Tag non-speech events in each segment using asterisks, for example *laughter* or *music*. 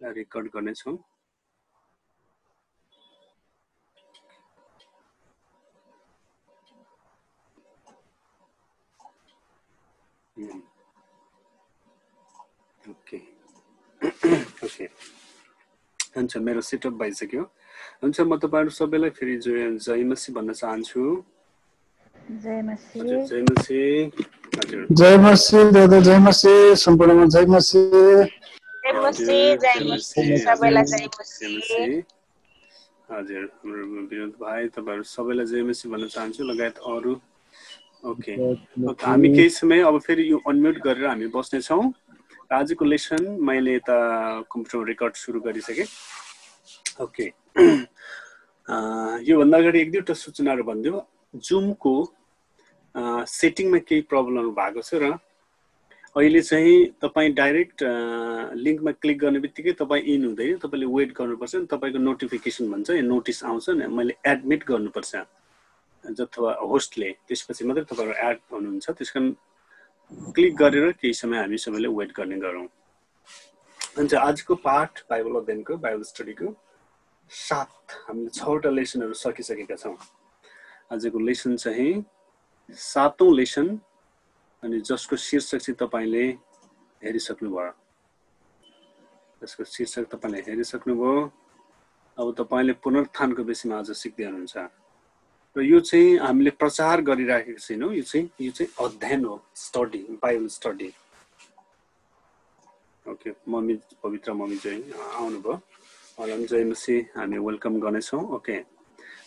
Record गर्नेछौँ। Okay. Okay. हुन्छ मेरो सेटअप भइसक्यो। हुन्छ म तपाईँहरू सबैलाई फेरि जय जय मसी भन्न चाहन्छु। जय मसी हजुर जय मसी हजुर। जय मसी दादा जय मसी सम्पूर्णमा जय मसी सबैलाई हजुर, हाम्रो विनोद भाइ तपाईँहरू सबैलाई जय मसी भन्न चाहन्छु लगायत अरू ओके हामी केही समय अब फेरि यो अनम्युट गरेर हामी बस्नेछौँ र आजको लेसन मैले यता कम्प्युटर रेकर्ड सुरु गरिसकेँ ओके योभन्दा अगाडि एक दुईवटा सूचनाहरू भनिदियो जुमको सेटिङमा केही प्रब्लमहरू भएको छ र अहिले चाहिँ तपाईँ डाइरेक्ट लिङ्कमा क्लिक गर्ने बित्तिकै तपाईँ इन हुँदैन तपाईँले वेट गर्नुपर्छ तपाईँको नोटिफिकेसन भन्छ नोटिस आउँछ नि मैले एडमिट गर्नुपर्छ अथवा होस्टले त्यसपछि मात्रै तपाईँहरू एड हुनुहुन्छ त्यस कारण क्लिक गरेर केही समय हामी सबैले वेट गर्ने गरौँ। हुन्छ आजको पाठ बाइबल अध्ययनको बाइबल स्टडीको सात हामीले छवटा लेसनहरू सकिसकेका छौँ। आजको लेसन चाहिँ सातौँ लेसन अनि जसको शीर्षक चाहिँ तपाईँले हेरिसक्नुभयो। जसको शीर्षक तपाईँले हेरिसक्नुभयो। अब तपाईँले पुनरुत्थानको विषयमा आज सिक्दै हुनुहुन्छ। र यो चाहिँ हामीले प्रचार गरिराखेको छैनौँ। यो चाहिँ यो चाहिँ अध्ययन हो study Bible study. Okay mummy पवित्र मम्मी चाहिँ आउनुभयो। उहाँलाई पनि जय मसी हामी वेलकम गर्नेछौँ। ओके।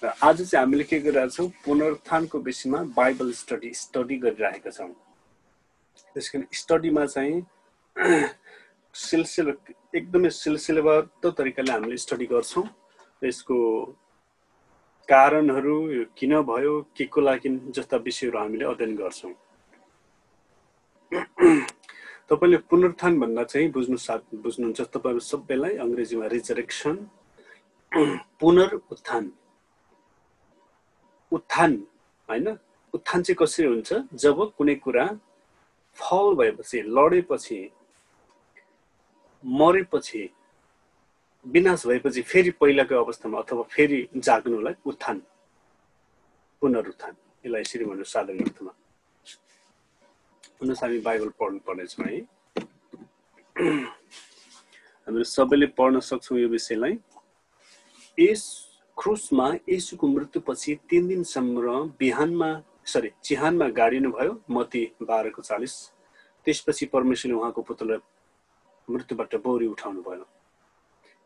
र आज चाहिँ हामीले के गरिरहेको छौँ पुनरुत्थानको विषयमा बाइबल स्टडी स्टडी गरिरहेका छौँ। त्यस कारण स्टडीमा चाहिँ *clears throat* सिलसिला एकदमै सिलसिलाबद्ध तरिकाले हामीले स्टडी गर्छौँ। यसको कारणहरू किन भयो के को लागि जस्ता विषयहरू हामीले अध्ययन गर्छौँ। *clears throat* तपाईँले पुनरुत्थान भन्दा चाहिँ बुझ्नु साथ बुझ्नुहुन्छ तपाईँहरू सबैलाई अङ्ग्रेजीमा रिजरेक्सन *clears throat* पुनरुत्थान। उत्थान होइन? उत्थान चाहिँ कसरी हुन्छ? जब कुनै कुरा फल भएपछि लडेपछि मरेपछि विनाश भएपछि फेरि पहिलाको अवस्थामा अथवा फेरि जाग्नुलाई उत्थान पुनरुत्थान। यसलाई यसरी भन्नु साधारण अर्थमा। हामी बाइबल पढ्नु पर्नेछौँ है। हामीले सबैले पढ्न सक्छौँ यो विषयलाई। यस क्रुसमा यसुको मृत्युपछि तिन दिनसम्म बिहानमा सरी चिहानमा गाडिनु भयो मती बाह्रको चालिस। त्यसपछि परमेश्वरले उहाँको पुत्रलाई मृत्युबाट बौरी उठाउनु भयो।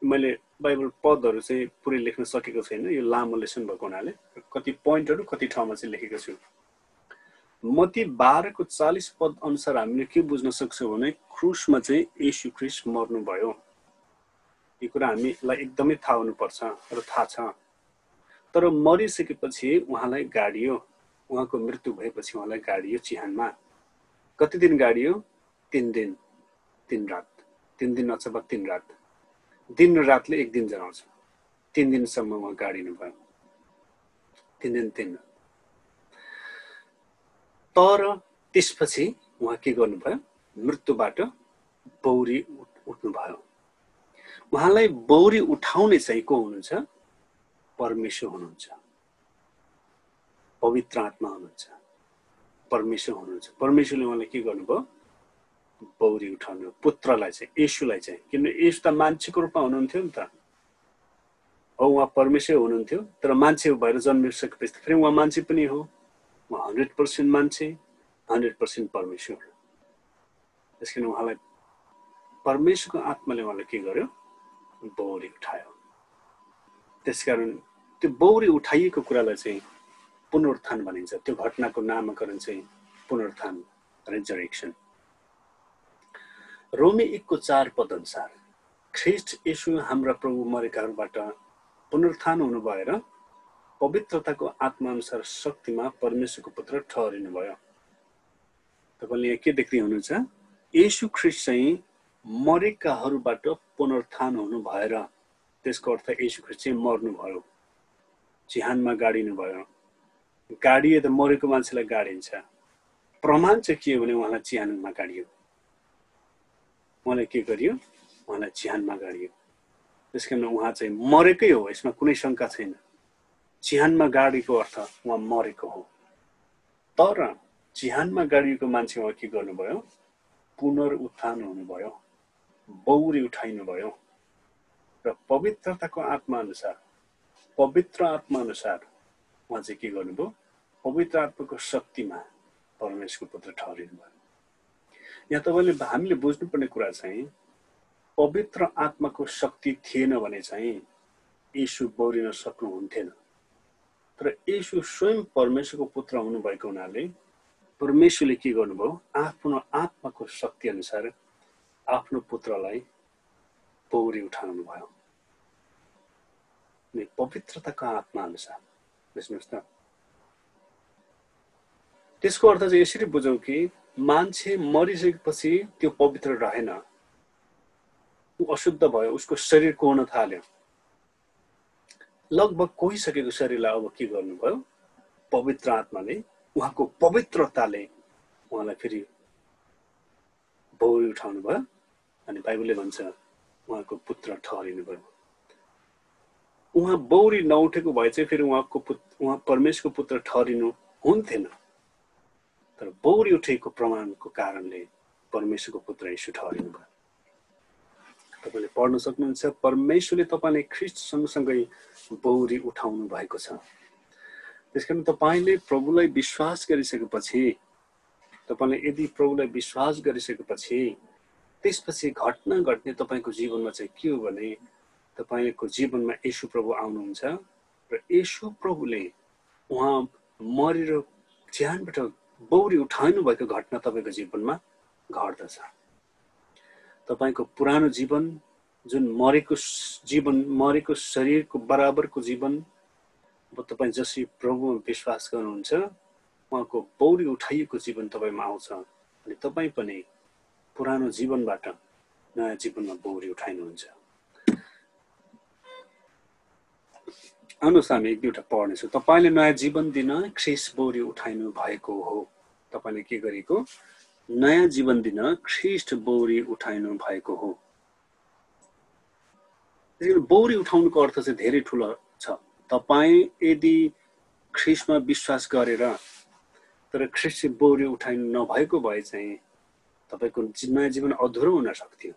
मैले बाइबल पदहरू चाहिँ पुरै लेख्न सकेको छैन यो लामो लेसन भएको हुनाले। कति पोइन्टहरू कति ठाउँमा चाहिँ लेखेको छु। मती बाह्रको चालिस पद अनुसार हामीले के बुझ्न सक्छौँ भने क्रुसमा चाहिँ यशु ख्रिस्ट मर्नुभयो। यो कुरा हामीलाई एकदमै थाहा हुनुपर्छ र थाहा छ। तर मरिसकेपछि उहाँलाई गाडियो उहाँको मृत्यु भएपछि उहाँलाई गाडियो चिहानमा। कति दिन गाडियो? तिन दिन। तिन रात। तिन दिन अथवा तिन रात। दिन र रातले एक दिन जनाउँछ। तिन दिनसम्म उहाँ गाडिनु भयो तिन दिन तिन। तर त्यसपछि उहाँ के गर्नुभयो? मृत्युबाट बौरी उठ- उठ्नुभयो। उहाँलाई बौरी उठाउने चाहिँ को हुनुहुन्छ? परमेश्वर हुनुहुन्छ। पवित्र आत्मा हुनुहुन्छ परमेश्वर हुनुहुन्छ। परमेश्वरले उहाँलाई के गर्नुभयो? बौरी उठाउनु पुत्रलाई चाहिँ येशुलाई चाहिँ। किनभने येशु त मान्छेको रूपमा हुनुहुन्थ्यो नि त। हो उहाँ परमेश्वर हुनुहुन्थ्यो तर मान्छे भएर जन्मिसकेपछि त फेरि उहाँ मान्छे पनि हो। उहाँ हन्ड्रेड पर्सेन्ट मान्छे हन्ड्रेड पर्सेन्ट परमेश्वर। त्यस कारण उहाँलाई परमेश्वरको आत्माले उहाँलाई के गर्यो? बौरी उठायो। त्यसकारण त्यो बौरी उठाइएको कुरालाई चाहिँ पुनरुत्थान भनिन्छ। त्यो घटनाको नामकरण चाहिँ पुनरुत्थान रेजरेक्सन रोमी एकको चार पद अनुसार ख्रिस्ट यशु हाम्रा प्रभु मरेकाहरूबाट पुनरुत्थान हुनु भएर पवित्रताको आत्मा अनुसार शक्तिमा परमेश्वरको पुत्र ठहरिनु भयो तपाईँले यहाँ के देख्दै हुनुहुन्छ? यशु ख्रिस्ट चाहिँ मरेकाहरूबाट पुनरुत्थान हुनु भएर त्यसको अर्थ यशु ख्रिस्ट चाहिँ मर्नुभयो। चिहानमा गाडिनु भयो गाडिए त मरेको मान्छेलाई गाडिन्छ। प्रमाण चाहिँ के हो भने उहाँलाई चिहानमा गाडियो। उहाँलाई के गरियो? उहाँलाई चिहानमा गाडियो। त्यस कारण उहाँ चाहिँ मरेकै हो यसमा कुनै शङ्का छैन। चिहानमा गाडीको अर्थ उहाँ मरेको हो। तर चिहानमा गाडिएको मान्छे उहाँ के गर्नुभयो? पुनरुत्थान हुनुभयो। बौरी उठाइनुभयो। र पवित्रताको आत्मा अनुसार पवित्र आत्मा अनुसार उहाँ चाहिँ के गर्नुभयो? पवित्र आत्माको शक्तिमा परमेश्वरको पुत्र ठहरिनु भयो यहाँ तपाईँले हामीले बुझ्नुपर्ने कुरा चाहिँ पवित्र आत्माको शक्ति थिएन भने चाहिँ यीशु बौरिन सक्नुहुन्थेन। तर यीशु स्वयं परमेश्वरको पुत्र हुनुभएको हुनाले परमेश्वरले के गर्नुभयो? आफ्नो आत्माको शक्ति अनुसार आफ्नो पुत्रलाई पौरी उठाउनु भयो पवित्रताको आत्मा अनुसार बुझ्नुहोस् त त्यसको अर्थ चाहिँ यसरी बुझौँ कि मान्छे मरिसकेपछि त्यो पवित्र रहेन। ऊ अशुद्ध भयो उसको शरीर कोर्न थाल्यो। लगभग कोहिसकेको शरीरलाई अब के गर्नुभयो? पवित्र आत्माले उहाँको पवित्रताले उहाँलाई फेरि बौरी उठाउनु भयो अनि बाइबलले भन्छ उहाँको पुत्र ठहरिनु भयो उहाँ बौरी नउठेको भए चाहिँ फेरि उहाँको पुत उहाँ परमेशको पुत्र ठहरिनु हुन्थेन। तर बौरी उठेको प्रमाणको कारणले परमेश्वरको पुत्र यीशु ठहरिनु भयो। तपाईँले पढ्न सक्नुहुन्छ परमेश्वरले तपाईँले ख्रिस्ट सँगसँगै बौरी उठाउनु भएको छ। त्यस कारण तपाईँले प्रभुलाई विश्वास गरिसकेपछि तपाईँले यदि प्रभुलाई विश्वास गरिसकेपछि त्यसपछि घटना घट्ने तपाईँको जीवनमा चाहिँ के हो भने तपाईँको जीवनमा यशु प्रभु आउनुहुन्छ र यशु प्रभुले उहाँ मरेर ज्यानबाट बौरी उठाउनु भएको घटना तपाईँको जीवनमा घट्दछ। तपाईँको पुरानो जीवन जुन मरेको जीवन मरेको शरीरको बराबरको जीवन अब तपाईँ जसरी प्रभुमा विश्वास गर्नुहुन्छ उहाँको बौरी उठाइएको जीवन तपाईँमा आउँछ। अनि तपाईँ पनि पुरानो जीवनबाट नयाँ जीवनमा बौरी उठाइनुहुन्छ। आउनुहोस् हामी एक दुईवटा पढ्नेछौँ। तपाईँले नयाँ जीवन दिन ख्रिस बौरी उठाइनु भएको हो। तपाईँले के गरेको? नयाँ जीवन दिन ख्रिस्ट बौरी उठाइनु भएको हो। बौरी उठाउनुको अर्थ चाहिँ धेरै ठुलो छ। तपाईँ यदि ख्रिसमा विश्वास गरेर तर ख्रिस्ट बौरी उठाइनु नभएको भए चाहिँ तपाईँको नयाँ जीवन अधुरो हुन सक्थ्यो।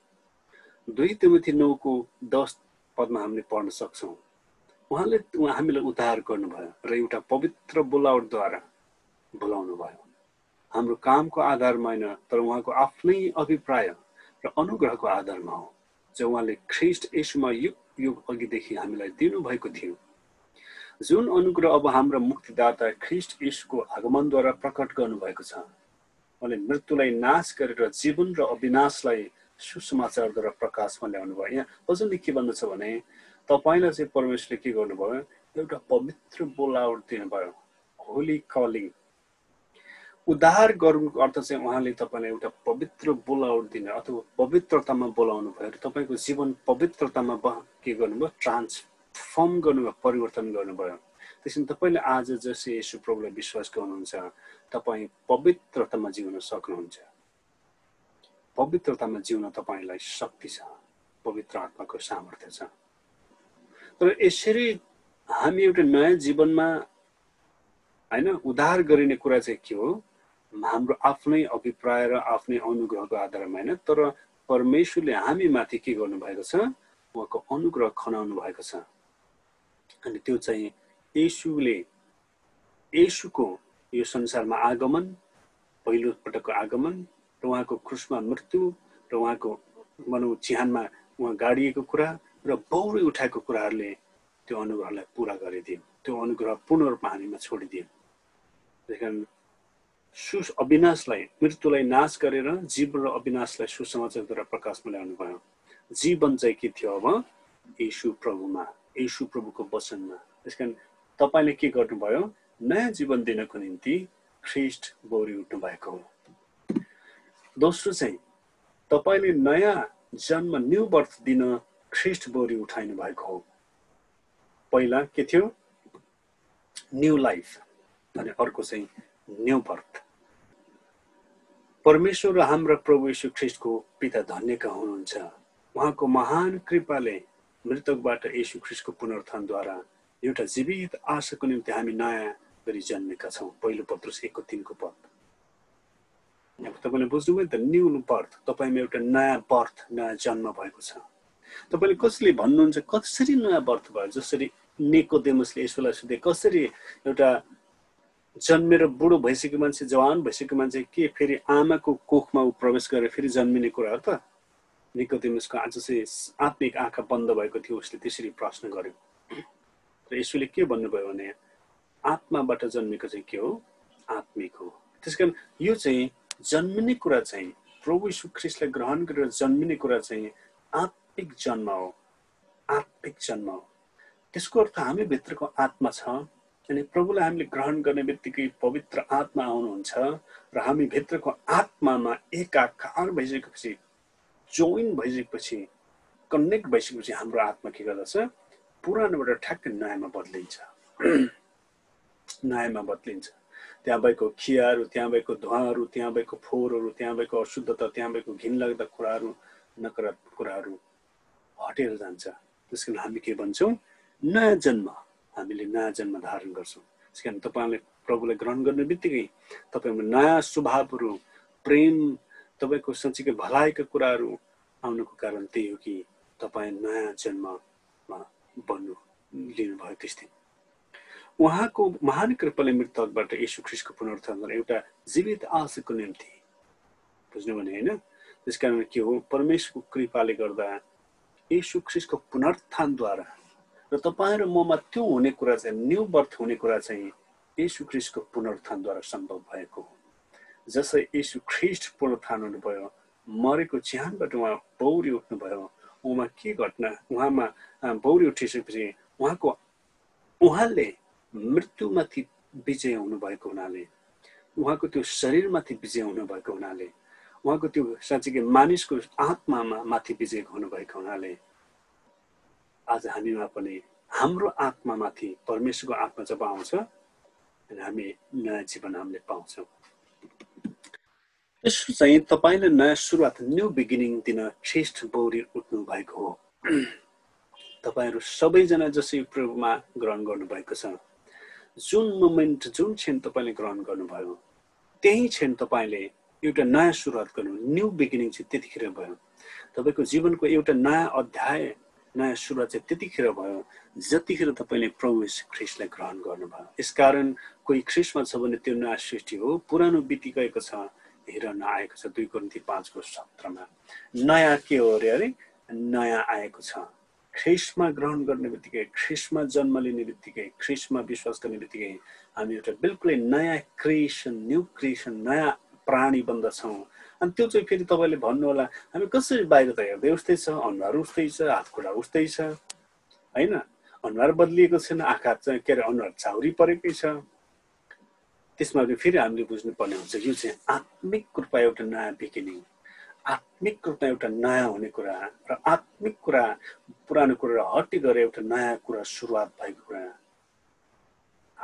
दुई तिमथी नौको दस पदमा हामीले पढ्न सक्छौँ। उहाँले हामीलाई उद्धार गर्नुभयो र एउटा पवित्र बोलावटद्वारा बोलाउनु भयो। हाम्रो कामको आधारमा होइन तर उहाँको आफ्नै अभिप्राय र अनुग्रहको आधारमा हो। जो उहाँले ख्रिस्ट यसमा युग युग अघिदेखि हामीलाई दिनुभएको थियो। जुन अनुग्रह अब हाम्रो मुक्तिदाता ख्रिस्ट यशुको आगमनद्वारा प्रकट गर्नुभएको छ उहाँले मृत्युलाई नाश गरेर जीवन र अविनाशलाई सुसमाचारद्वारा प्रकाशमा ल्याउनु भयो यहाँ अझै के भन्दछ भने तपाईँलाई चाहिँ परमेश्वरले के गर्नुभयो? एउटा पवित्र बोलावट दिनुभयो। होली कलिङ उद्धार गर्नुको अर्थ चाहिँ उहाँले तपाईँलाई एउटा पवित्र बोलावट दिने अथवा पवित्रतामा बोलाउनु भयो। तपाईँको जीवन पवित्रतामा के गर्नुभयो? ट्रान्सफर्म गर्नुभयो परिवर्तन गर्नुभयो। त्यसरी तपाईँले आज जसै यसो प्रभुलाई विश्वास गर्नुहुन्छ तपाईँ पवित्रतामा जिउन सक्नुहुन्छ। पवित्रतामा जिउन तपाईँलाई शक्ति छ पवित्र आत्माको सामर्थ्य छ। तर यसरी हामी एउटा नयाँ जीवनमा होइन उद्धार गरिने कुरा चाहिँ के हो? हाम्रो आफ्नै अभिप्राय र आफ्नै अनुग्रहको आधारमा होइन? तर परमेश्वरले हामी माथि के गर्नुभएको छ? उहाँको अनुग्रह खनाउनु भएको छ। अनि त्यो चाहिँ यसुले यसुको यो संसारमा आगमन पहिलो पटकको आगमन र उहाँको क्रुसमा मृत्यु र उहाँको भनौँ चिहानमा उहाँ गाडिएको कुरा र बौरी उठाएको कुराहरूले त्यो अनुग्रहलाई पुरा गरिदियो त्यो अनुग्रह पूर्ण रूपमा हामीमा छोडिदियो त्यस कारण सु अविनाशलाई मृत्युलाई नाश गरेर जीवन र अविनाशलाई सुसमाचारद्वारा प्रकाशमा ल्याउनु भयो। जीवन चाहिँ के थियो अब? यशु प्रभुमा यशु प्रभुको वचनमा। त्यस कारण तपाईँले के गर्नुभयो? नयाँ जीवन दिनको निम्ति ख्रिस्ट बौरी उठ्नु भएको हो दोस्रो चाहिँ तपाईँले नयाँ जन्म न्यु बर्थ दिन ख्रिस्ट बौरी उठाइनु भएको हो। पहिला के थियो? न्यु लाइफ अनि अर्को चाहिँ न्यु बर्थ परमेश्वर र हाम्रा प्रभु यशु ख्रिस्टको पिता धन्यका हुनुहुन्छ? उहाँको महान कृपाले मृतकबाट यशु ख्रिस्टको पुनरुत्थानद्वारा एउटा जीवित आशाको निम्ति हामी नयाँ गरी जन्मेका छौँ। पहिलो पत्र एकको तिनको पद। तपाईँले बुझ्नुभयो नि त न्यु बर्थ तपाईँमा एउटा नयाँ बर्थ नयाँ जन्म भएको छ। तपाईँले कसले भन्नुहुन्छ कसरी नयाँ बर्थ भयो? जसरी नेको देमसले यसोलाई सोधे कसरी एउटा जन्मेर बुढो भइसकेको मान्छे जवान भइसकेको मान्छे के फेरि आमाको कोखमा ऊ प्रवेश गरेर फेरि जन्मिने कुरा हो त? निकोदेमसको आज चाहिँ आत्मिक आँखा बन्द भएको थियो उसले त्यसरी प्रश्न गर्यो। र यसोले के भन्नुभयो भने आत्माबाट जन्मेको चाहिँ के हो? आत्मिक हो। त्यस कारण यो चाहिँ जन्मिने कुरा चाहिँ प्रभु यीशु ग्रहण गरेर जन्मिने कुरा चाहिँ आत्मिक जन्म हो। आत्मिक जन्म हो। त्यसको अर्थ हामी भित्रको आत्मा छ अनि प्रभुलाई हामीले ग्रहण गर्ने बित्तिकै पवित्र आत्मा आउनुहुन्छ र हामी भित्रको आत्मामा एकाकार भइसकेपछि जोइन भइसकेपछि कनेक्ट भइसकेपछि हाम्रो आत्मा के गर्दछ? पुरानोबाट ठ्याक्कै नयाँमा बदलिन्छ। *clears throat* नयाँमा बदलिन्छ। त्यहाँ भएको खियाहरू त्यहाँ भएको धुवाहरू त्यहाँ भएको फोहोरहरू त्यहाँ भएको अशुद्धता त्यहाँ भएको घिनलाग्दा कुराहरू नकारात्मक कुराहरू हटेर जान्छ। त्यस कारण हामी के भन्छौँ? नयाँ जन्म। हामीले नयाँ जन्म धारण गर्छौँ। त्यस कारण तपाईँले प्रभुलाई ग्रहण गर्ने बित्तिकै तपाईँमा नयाँ स्वभावहरू प्रेम तपाईँको साँच्चीकै भलाइका कुराहरू आउनुको कारण त्यही हो कि तपाईँ नयाँ जन्ममा बन्नु लिनुभयो त्यस दिन उहाँको महान कृपाले मृतकबाट यशु ख्रिसको पुनरुत्थान एउटा जीवित आशाको निम्ति। बुझ्नु भने होइन? त्यस कारण के हो? परमेश्वरको कृपाले गर्दा यशु ख्रिसको पुनरुत्थानद्वारा। र तपाईँ र ममा त्यो हुने कुरा चाहिँ न्यु बर्थ हुने कुरा चाहिँ यशु ख्रिस्टको पुनरुत्थानद्वारा सम्भव भएको हो। जसै यशु ख्रिस्ट पुनरुत्थान हुनुभयो मरेको च्यानबाट उहाँ बौरी उठ्नुभयो उहाँमा के घटना उहाँमा बौरी उठिसकेपछि उहाँको उहाँले मृत्युमाथि विजय हुनुभएको हुनाले उहाँको त्यो शरीरमाथि विजय हुनुभएको हुनाले उहाँको त्यो साँच्चीकै मानिसको आत्मामा माथि विजय हुनुभएको हुनाले आज हामीमा पनि हाम्रो आत्मामाथि परमेश्वरको आत्मा जब आउँछ हामी नयाँ जीवन हामीले पाउँछौँ। यसो चाहिँ तपाईँले नयाँ सुरुवात न्यु बिगिनिङ दिन श्रेष्ठ बौरी उठ्नु भएको हो। तपाईँहरू सबैजना जसै प्रभुमा ग्रहण गर्नुभएको छ जुन मोमेन्ट जुन क्षण तपाईँले ग्रहण गर्नुभयो त्यही क्षण तपाईँले एउटा नयाँ सुरुवात गर्नु न्यु बिगिनिङ चाहिँ त्यतिखेर भयो। तपाईँको जीवनको एउटा नयाँ अध्याय नयाँ सुरुवात चाहिँ त्यतिखेर भयो जतिखेर तपाईँले प्रभु ख्रिस्टलाई ग्रहण गर्नुभयो। यसकारण कोही ख्रिस्टमा छ भने त्यो नयाँ सृष्टि हो। पुरानो बितिगएको छ हेरन आएको छ दुई कन्ती पाँचको सत्रमा। नयाँ के हो अरे अरे? नयाँ आएको छ। ख्रिस्टमा ग्रहण गर्ने बित्तिकै ख्रिस्टमा जन्म लिने बित्तिकै ख्रिस्टमा विश्वास गर्ने बित्तिकै हामी एउटा बिल्कुलै नयाँ क्रिएसन न्यु क्रिएसन नयाँ प्राणी बन्दछौँ। अनि त्यो चाहिँ फेरि तपाईँले भन्नु हामी कसरी बाहिर त हेर्दै उस्तै छ अनुहार उस्तै छ हात खुट्टा उस्तै छ? होइन? अनुहार बदलिएको छैन आँखा चाहिँ के अरे अनुहार चाउरी परेकै छ। त्यसमा फेरि हामीले बुझ्नुपर्ने हुन्छ यो चाहिँ आत्मिक रूपमा एउटा नयाँ बिगिनिङ आत्मिक रूपमा एउटा नयाँ हुने कुरा र आत्मिक कुरा पुरानो कुरा हट्टी गरेर एउटा नयाँ कुरा सुरुवात भएको कुरा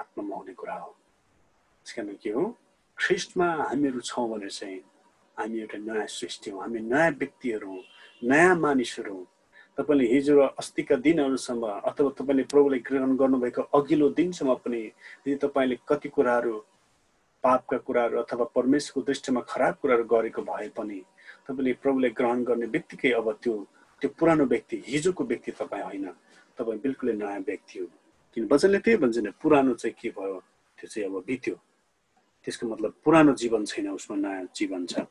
आत्मामा हुने कुरा हो। त्यस कारण के हो? ख्रिस्टमा हामीहरू छौँ भने चाहिँ हामी एउटा नयाँ सृष्टि हौँ। हामी नयाँ व्यक्तिहरू हौँ नयाँ मानिसहरू हौँ। तपाईँले हिजो अस्तिका दिनहरूसम्म अथवा तपाईँले प्रभुले ग्रहण गर्नुभएको अघिल्लो दिनसम्म पनि यदि तपाईँले कति कुराहरू पापका कुराहरू अथवा परमेश्वरको दृष्टिमा खराब कुराहरू गरेको भए पनि तपाईँले प्रभुले ग्रहण गर्ने बित्तिकै अब त्यो त्यो पुरानो व्यक्ति हिजोको व्यक्ति तपाईँ होइन। तपाईँ बिल्कुलै नयाँ व्यक्ति हो। किन वचनले त्यही भन्छ नि पुरानो चाहिँ के भयो? त्यो चाहिँ अब बित्यो। त्यसको मतलब पुरानो जीवन छैन उसमा नयाँ जीवन छ।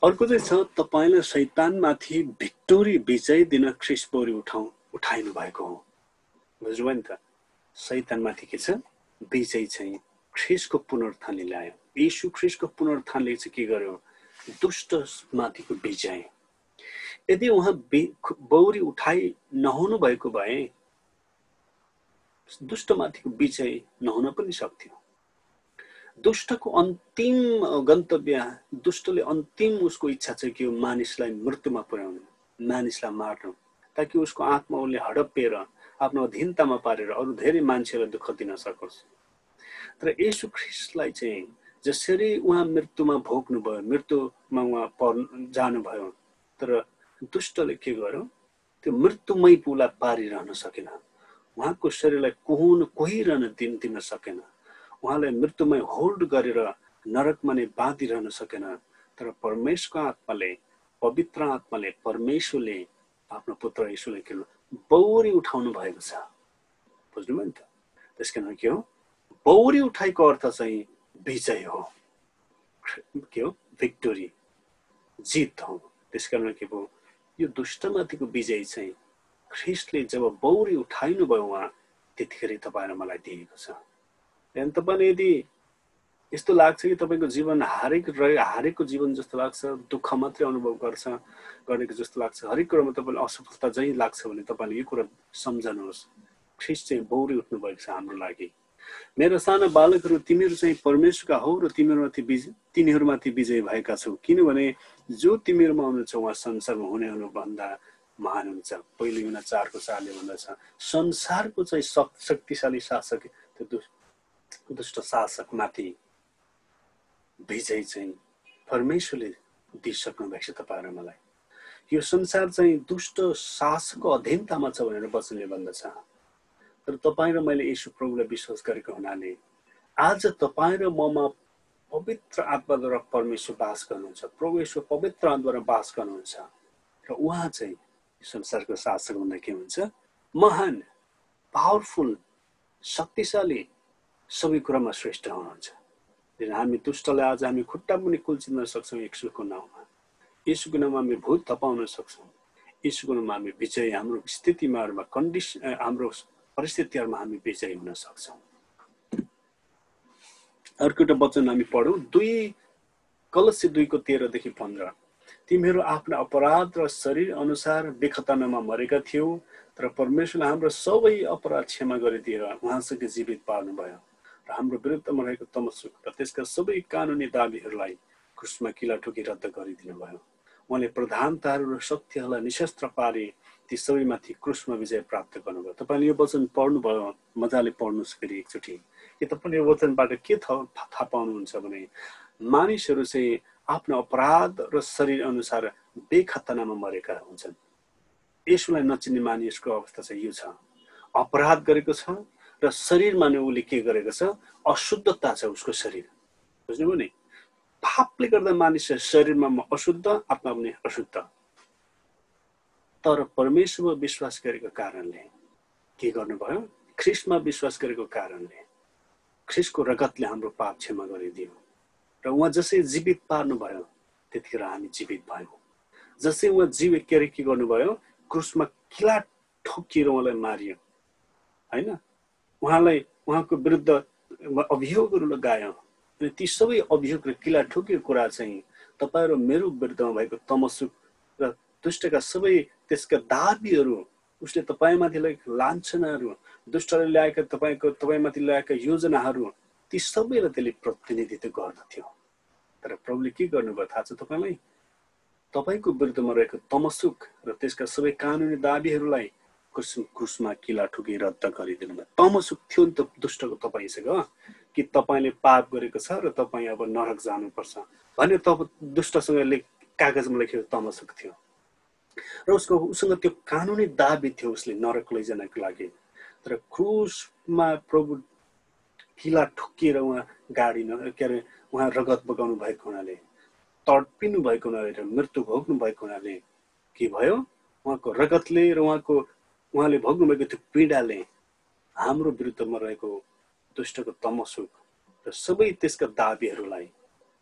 अर्को चाहिँ छ तपाईँलाई सैतानमाथि भिक्टोरी विजय दिन ख्रिस बोरी उठाउ उठाइनु भएको हो। बुझ्नुभयो नि त? सैतानमाथि के छ? विजय चाहिँ ख्रिसको पुनरुत्थानले ल्यायो। यीशु ख्रिसको पुनरुत्थानले चाहिँ के गर्यो? दुष्टमाथिको विजय। यदि उहाँ बौरी उठाइ नहुनु भएको भए दुष्टमाथिको विजय नहुन पनि सक्थ्यो। दुष्टको अन्तिम गन्तव्य दुष्टले अन्तिम उसको इच्छा छ कि मानिसलाई मृत्युमा पुर्याउनु मानिसलाई मार्नु ताकि उसको आत्मा उसले हडप्पिएर आफ्नो अधीनतामा पारेर अरू धेरै मान्छेलाई दुःख दिन सकोस्। तर यसु ख्रिस्टलाई चाहिँ जसरी उहाँ मृत्युमा भोग्नुभयो मृत्युमा उहाँ पर् जानुभयो तर दुष्टले के गर्यो? त्यो मृत्युमय पुला पारिरहन सकेन। उहाँको शरीरलाई कोहुन कोहिरहन दिन दिन सकेन। उहाँलाई मृत्युमय होल्ड गरेर नरकमा नै बाँधिरहन सकेन। तर परमेश्वरको आत्माले पवित्र आत्माले परमेश्वरले आफ्नो पुत्र यीशुले के बौरी उठाउनु भएको छ। बुझ्नुभयो नि त? त्यस कारण के हो? बौरी उठाइको अर्थ चाहिँ विजय हो। के हो? भिक्टोरी जित हो। त्यस कारण के भयो? यो दुष्टमाथिको विजय चाहिँ ख्रिस्टले जब बौरी उठाइनु भयो उहाँ त्यतिखेर तपाईँलाई मलाई दिएको छ। अनि तपाईँले यदि यस्तो लाग्छ कि तपाईँको जीवन हारेको रहे हारेको जीवन जस्तो लाग्छ दुःख मात्रै अनुभव गर्छ गरेको जस्तो लाग्छ हरेक कुरामा तपाईँलाई असफलता जहीँ लाग्छ भने तपाईँले यो कुरा सम्झनुहोस् ख्रिस्ट चाहिँ बौरी उठ्नु भएको छ हाम्रो लागि मेरो साना बालकहरू तिमीहरू चाहिँ परमेश्वरका हौ र तिमीहरूमाथि विजय तिनीहरूमाथि विजय भएका छौ किनभने जो तिमीहरूमा हुनुहुन्छ उहाँ संसारमा हुने हुनुभन्दा महान हुन्छ पहिलो युना चारको चारले भन्दछ संसारको चाहिँ शक्तिशाली शासक त्यो दुष्ट शासकमाथि विजय चाहिँ परमेश्वरले दिइसक्नु भएको छ तपाईँहरू मलाई। यो संसार चाहिँ दुष्ट शासकको अधीनतामा छ भनेर वचनले भन्दछ। तर तपाईँ र मैले यसो प्रभुलाई विश्वास गरेको हुनाले आज तपाईँ र ममा पवित्र आत्माद्वारा परमेश्वर बास गर्नुहुन्छ। प्रभु पवित्र आत्माद्वारा बास गर्नुहुन्छ। र उहाँ चाहिँ संसारको शासक भन्दा के हुन्छ? महान पावरफुल शक्तिशाली सबै कुरामा श्रेष्ठ हुनुहुन्छ। हामी दुष्टलाई आज हामी खुट्टा पनि कुल्चिन सक्छौँ यशुको नाउँमा। यसुको नाउँमा हामी भूत तपाउन सक्छौँ। यसुको नाउँमा हामी विजय हाम्रो स्थितिमा कन्डिसन हाम्रो परिस्थितिहरूमा हामी विजय हुन सक्छौँ। अर्को एउटा वचन हामी पढौँ दुई कलस्य दुईको तेह्रदेखि पन्ध्र। तिमीहरू आफ्ना अपराध र शरीर अनुसार बेखतनामा मरेका थियौ तर परमेश्वरले हाम्रो सबै अपराध क्षमा गरिदिएर उहाँसँग जीवित पार्नुभयो। हाम्रो विरुद्धमा रहेको तमसुक र त्यसका सबै कानुनी दावीहरूलाई क्रुसमा किला ठोकी रद्द गरिदिनु भयो उहाँले प्रधानताहरू र शक्तिहरूलाई निशस्त्र पारे ती सबैमाथि क्रुसमा विजय प्राप्त गर्नुभयो। तपाईँले यो वचन पढ्नुभयो मजाले पढ्नुहोस् फेरि एकचोटि। कि तपाईँले यो वचनबाट के थाहा पाउनुहुन्छ भने मानिसहरू चाहिँ आफ्नो अपराध र शरीर अनुसार बेखतनामा मरेका हुन्छन्। यसलाई नचिन्ने मानिसको अवस्था चाहिँ यो छ। अपराध गरेको छ र शरीरमा नै उसले के गरेको छ अशुद्धता छ उसको शरीर। बुझ्नुभयो नि? पापले गर्दा मानिस शरीरमा अशुद्ध आत्मा पनि अशुद्ध। तर परमेश्वरमा विश्वास गरेको कारणले के गर्नुभयो? ख्रिस्टमा विश्वास गरेको कारणले ख्रिस्टको रगतले हाम्रो पाप क्षमा गरिदियो। र उहाँ जसै जीवित पार्नुभयो त्यतिखेर हामी जीवित भयौँ। जसै उहाँ जीव के अरे के गर्नुभयो? क्रुसमा किला ठोकिएर उहाँलाई मारियो। होइन? उहाँलाई उहाँको विरुद्ध अभियोगहरू लगायो। अनि ती सबै अभियोग र किला ठोकेको कुरा चाहिँ तपाईँ र मेरो विरुद्धमा भएको तमसुक र दुष्टका सबै त्यसका दाबीहरू उसले तपाईँमाथि लगेको लान्छनाहरू दुष्टले ल्याएका तपाईँको तपाईँमाथि ल्याएका योजनाहरू ती सबैलाई त्यसले प्रतिनिधित्व गर्दथ्यो। तर प्रभुले के गर्नुभयो थाहा छ तपाईँलाई? तपाईँको विरुद्धमा रहेको तमसुक र त्यसका सबै कानुनी दाबीहरूलाई कुसमा किला ठुकी रद्द गरिदिनु भयो। तमसुक थियो नि त दुष्टको तपाईँसँग कि तपाईँले पाप गरेको छ र तपाईँ अब नरक जानुपर्छ? भने तब दुष्टसँग कागजमा लेखेको तमसुक थियो र उसको उसँग त्यो कानुनी दाबी थियो उसले नरक लैजानको लागि। तर क्रुसमा प्रभु किला ठुकिएर उहाँ गाडी के अरे उहाँ रगत बगाउनु भएको हुनाले तडपिनु भएको हुनाले मृत्यु भोग्नु भएको हुनाले के भयो? उहाँको रगतले र उहाँको उहाँले भोग्नुभएको त्यो पीडाले हाम्रो विरुद्धमा रहेको दुष्टको तमसुक र सबै त्यसका दाबीहरूलाई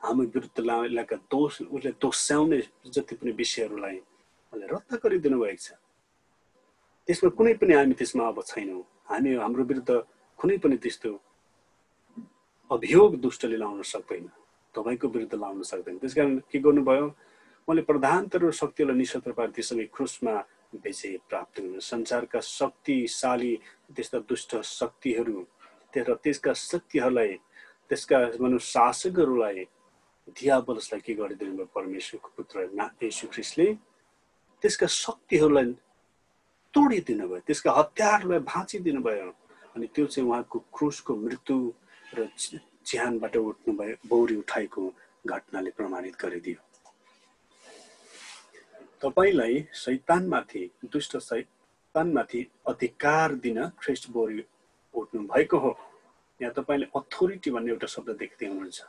हाम्रो विरुद्ध ल्याएका दोष उसले दोस्याउने जति पनि विषयहरूलाई उहाँले रद्द गरिदिनु भएको छ। त्यसमा कुनै पनि हामी त्यसमा अब छैनौँ। हामी हाम्रो विरुद्ध कुनै पनि त्यस्तो अभियोग दुष्टले लाउन सक्दैन। तपाईँको विरुद्ध लाउन सक्दैन। त्यस कारण के गर्नुभयो? उहाँले प्रधानतर शक्तिलाई निशत्र पारे ती सबै क्रुसमा विजय प्राप्त गर्नु संसारका शक्तिशाली त्यस्ता दुष्ट शक्तिहरू र त्यसका शक्तिहरूलाई त्यसका भनौँ शासकहरूलाई दियाबलसलाई के गरिदिनु भयो परमेश्वरको पुत्र यशु ख्रिस्टले? त्यसका शक्तिहरूलाई तोडिदिनु भयो त्यसका हतियारलाई भाँचिदिनु भयो अनि त्यो चाहिँ उहाँको क्रुसको मृत्यु र ज्यानबाट उठ्नु भयो बौरी उठाएको घटनाले प्रमाणित गरिदियो। तपाईँलाई शैतानमाथि दुष्ट शैतानमाथि अधिकार दिन ख्रिस्ट बोरी उठ्नु भएको हो। यहाँ तपाईँले अथोरिटी भन्ने एउटा शब्द देख्दै हुनुहुन्छ।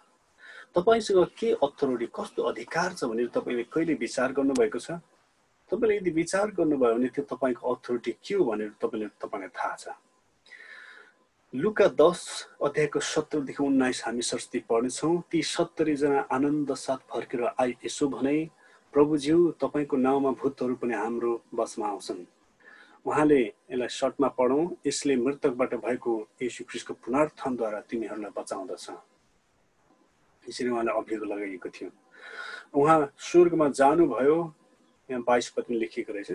तपाईँसँग के अथोरिटी कस्तो अधिकार छ भनेर तपाईँले कहिले विचार गर्नुभएको छ? तपाईँले यदि विचार गर्नुभयो भने त्यो तपाईँको अथोरिटी के हो भनेर तपाईँले तपाईँलाई थाहा छ। लुका दस अध्यायको सत्तरदेखि उन्नाइस हामी सरस्वती पढ्नेछौँ। ती सत्तरीजना आनन्द साथ फर्केर आइ यसो भने प्रभुज्यू तपाईँको नाउँमा भूतहरू पनि हाम्रो बसमा आउँछन्। उहाँले यसलाई सर्टमा पढौँ। यसले मृतकबाट भएको यशु ख्रिस्टको पुनर्थनद्वारा तिमीहरूलाई बचाउँदछ। यसरी उहाँलाई अभियोग लगाइएको थियो। उहाँ स्वर्गमा जानुभयो यहाँ बाइस पत्नी लेखिएको रहेछ।